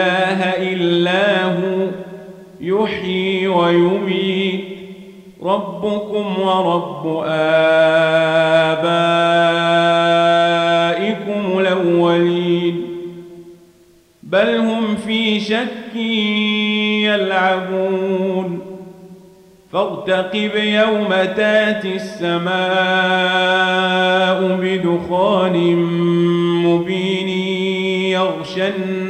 إله إلا هو يحيي ويميت. ربكم ورب آبائكم الأولين. بل هم في شك يلعبون. فارتقب يوم تاتي السماء بدخان مبين يغشى الناس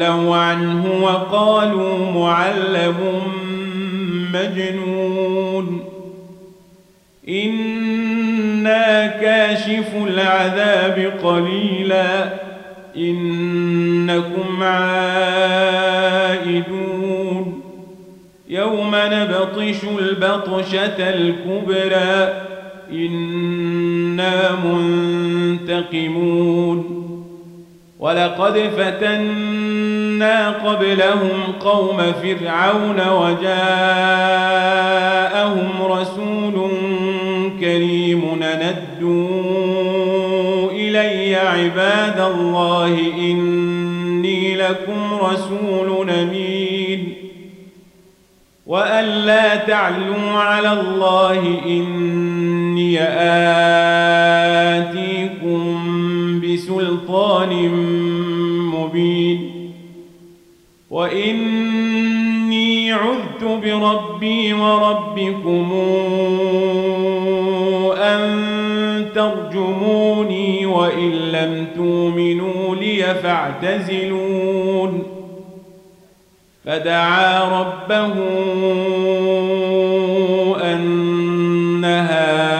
تولوا عنه وقالوا معلم مجنون. إنا كاشف العذاب قليلا. إنكم عائدون. يوم نبطش البطشة الكبرى. إنا منتقمون. ولقد فتنا قبلهم قوم فرعون وجاءهم رسول كريم ندوا إلي عباد الله إني لكم رسول أمين وأن لا تعلوا على الله إني آتيكم بسلطان مبين وإني عذت بربي وربكم أن ترجموني وإن لم تؤمنوا لي فاعتزلون فدعا ربه أن هؤلاء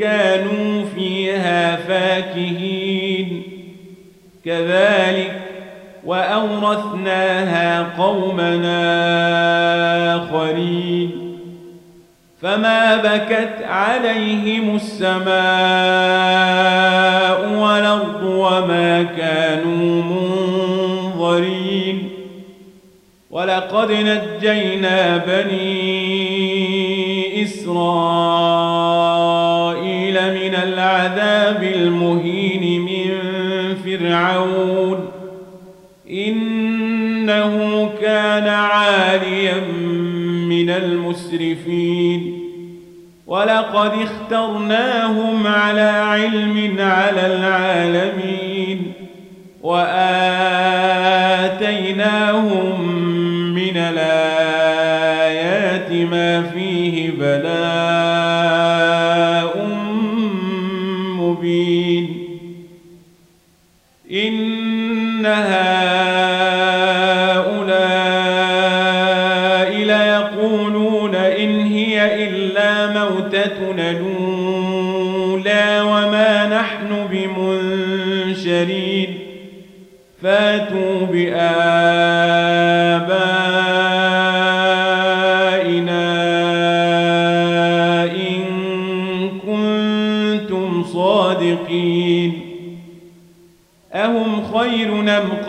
كانوا فيها فاكهين. كذلك وأورثناها قومنا آخرين. فما بكت عليهم السماء والأرض وما كانوا منظرين. ولقد نجينا بني إسرائيل العذاب المهين من فرعون إنه كان عاليا من المسرفين ولقد اخترناهم على علم على العالمين إن هؤلاء ليقولون إن هي إلا موتتنا الأولى وما نحن بمنشرين. فاتوا بآبائنا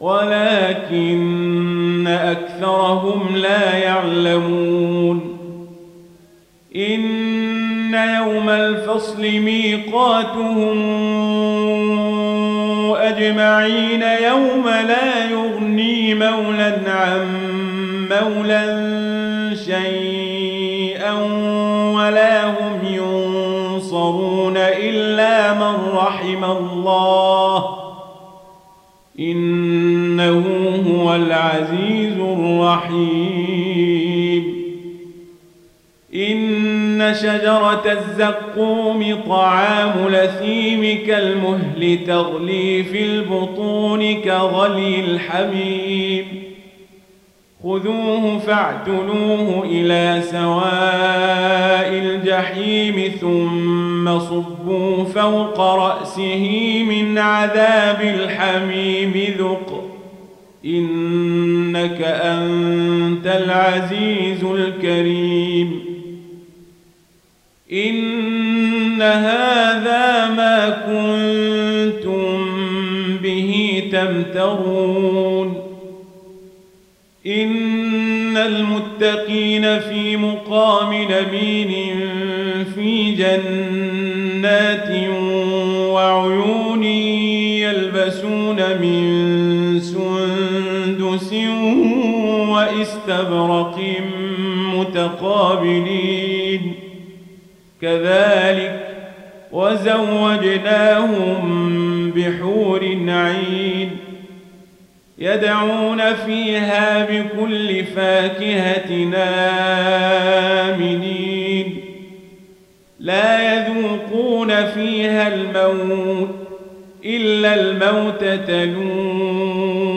ولكن أكثرهم لا يعلمون. إن يوم الفصل ميقاتهم أجمعين يوم لا يغني مولا عن مولا شيئا ولا هم ينصرون إلا من رحم الله. العزيز الرحيم. إن شجرة الزقوم طعام لثيم كالمهل تغلي في البطون كغلي الحميم. خذوه فاعتلوه إلى سواء الجحيم ثم صبوا فوق رأسه من عذاب الحميم ذق. إنك أنت العزيز الكريم. إن هذا ما كنتم به تمترون. إن المتقين في مقام نبين في جنات وعيون واستبرق متقابلين. كذلك وزوجناهم بحور عين يدعون فيها بكل فاكهة آمنين. لا يذوقون فيها الموت إلا الموتة الأولى.